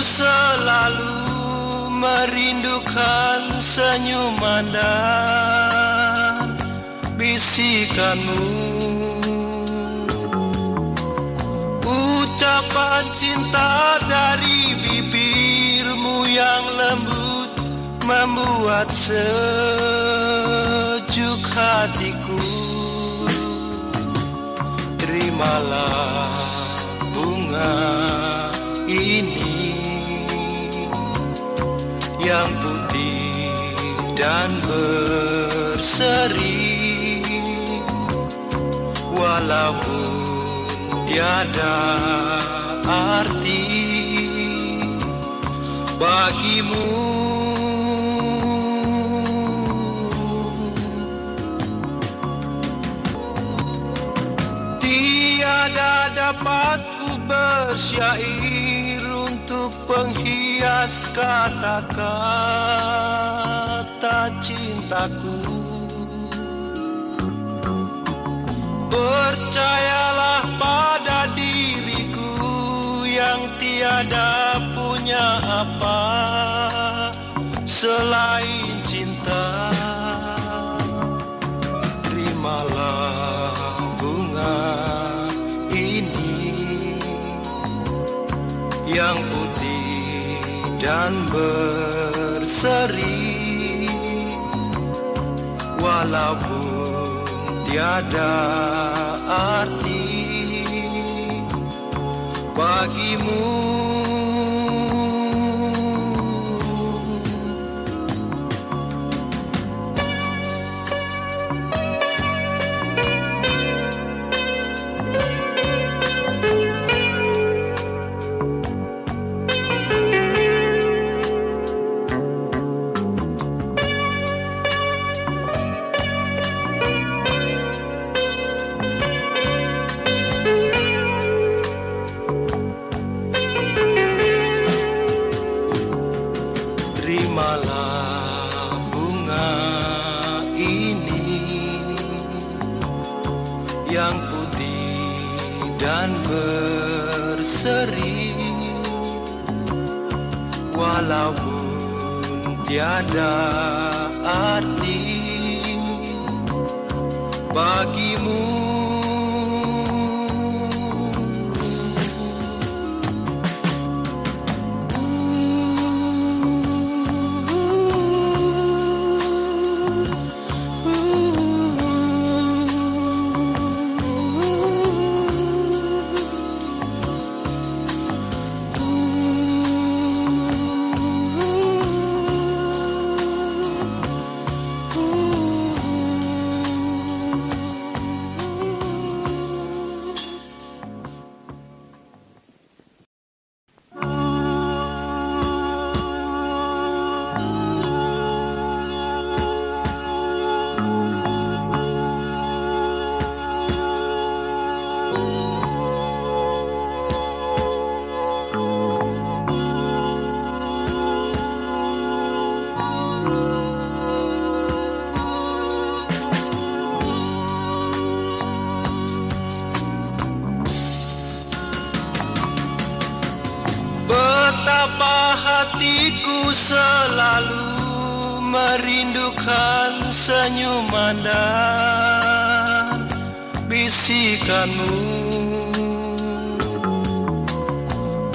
Selalu merindukan senyuman dan bisikanmu. Ucapan cinta dari bibirmu yang lembut Membuat sejuk hatiku. Terimalah bunga Yang putih dan berseri. Walaupun tiada arti bagimu. Tiada dapat ku bersyair penghias kata-kata cintaku. Percayalah pada diriku yang tiada punya apa selain cinta. Terimalah bunga ini yang putih dan berseri. Walaupun tiada arti bagimu Terimalah bunga ini yang putih dan berseri. Walaupun tiada arti bagimu Betapa hatiku selalu merindukan senyuman dan bisikanmu.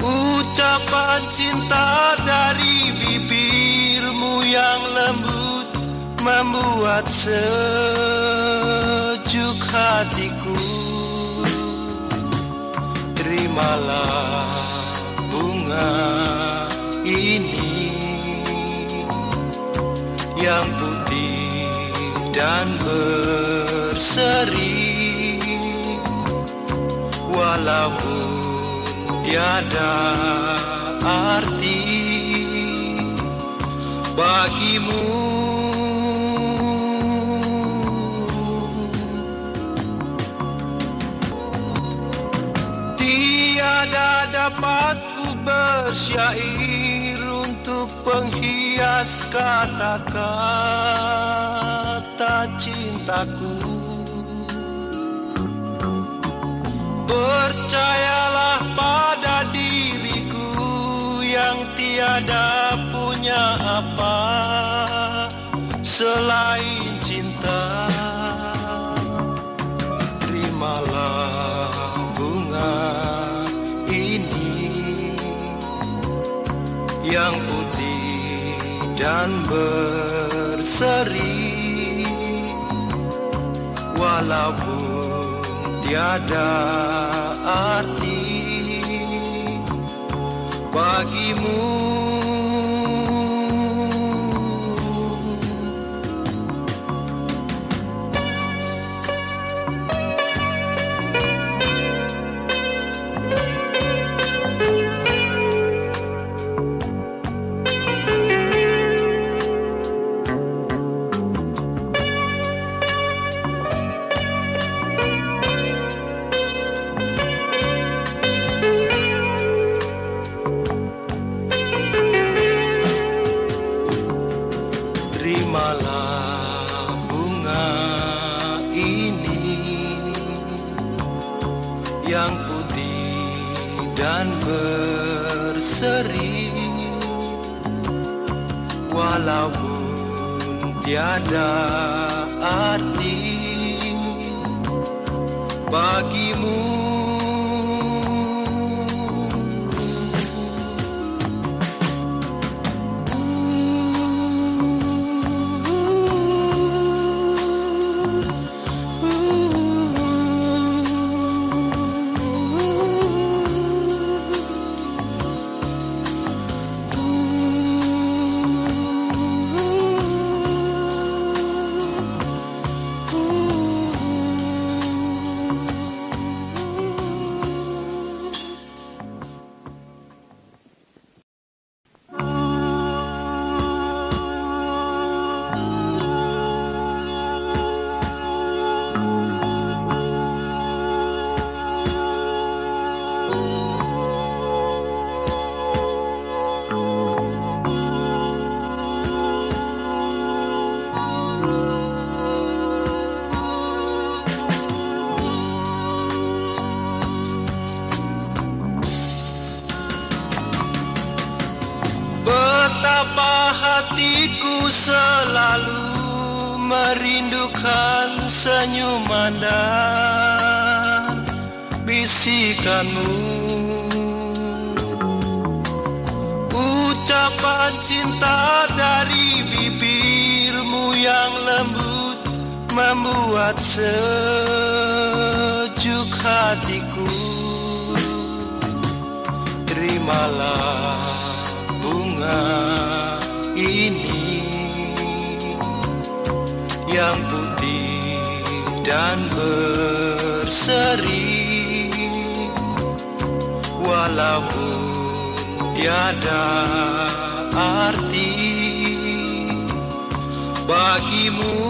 Ucapan cinta dari bibirmu yang lembut Membuat sejuk hatiku. Terimalah ini. Yang putih dan berseri. Walaupun tiada arti bagimu. Tiada dapat bersyair untuk penghias kata-kata cintaku. Percayalah pada diri tiada punya apa selain yang putih dan berseri. Walaupun tiada arti bagimu yang putih dan berseri. Walaupun tiada arti bagimu merindukan senyuman dan bisikanmu. Ucapan cinta dari bibirmu yang lembut Membuat sejuk hatiku. Terimalah yang putih dan berseri. Walaupun tiada arti bagimu.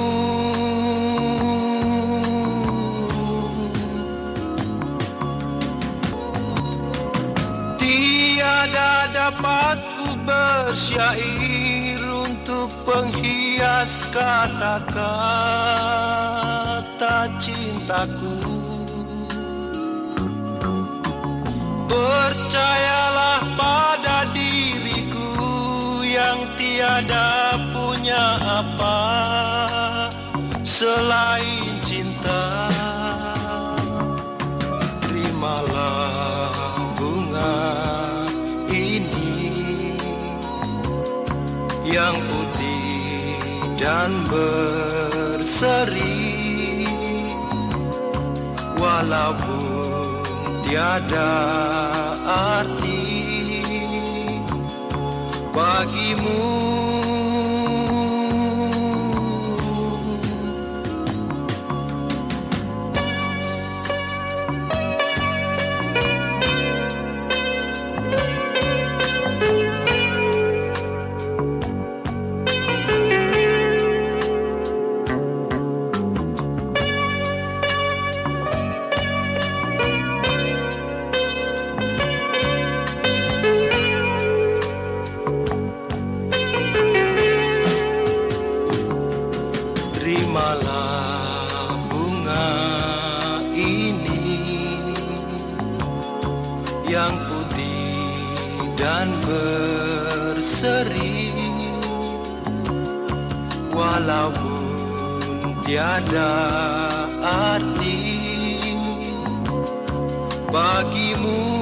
Tiada dapat ku bersyair penghias kata-kata cintaku. Percayalah pada diriku yang tiada punya apa selain yang putih dan berseri. Walaupun tiada arti bagimu Walaupun tiada arti. Bagimu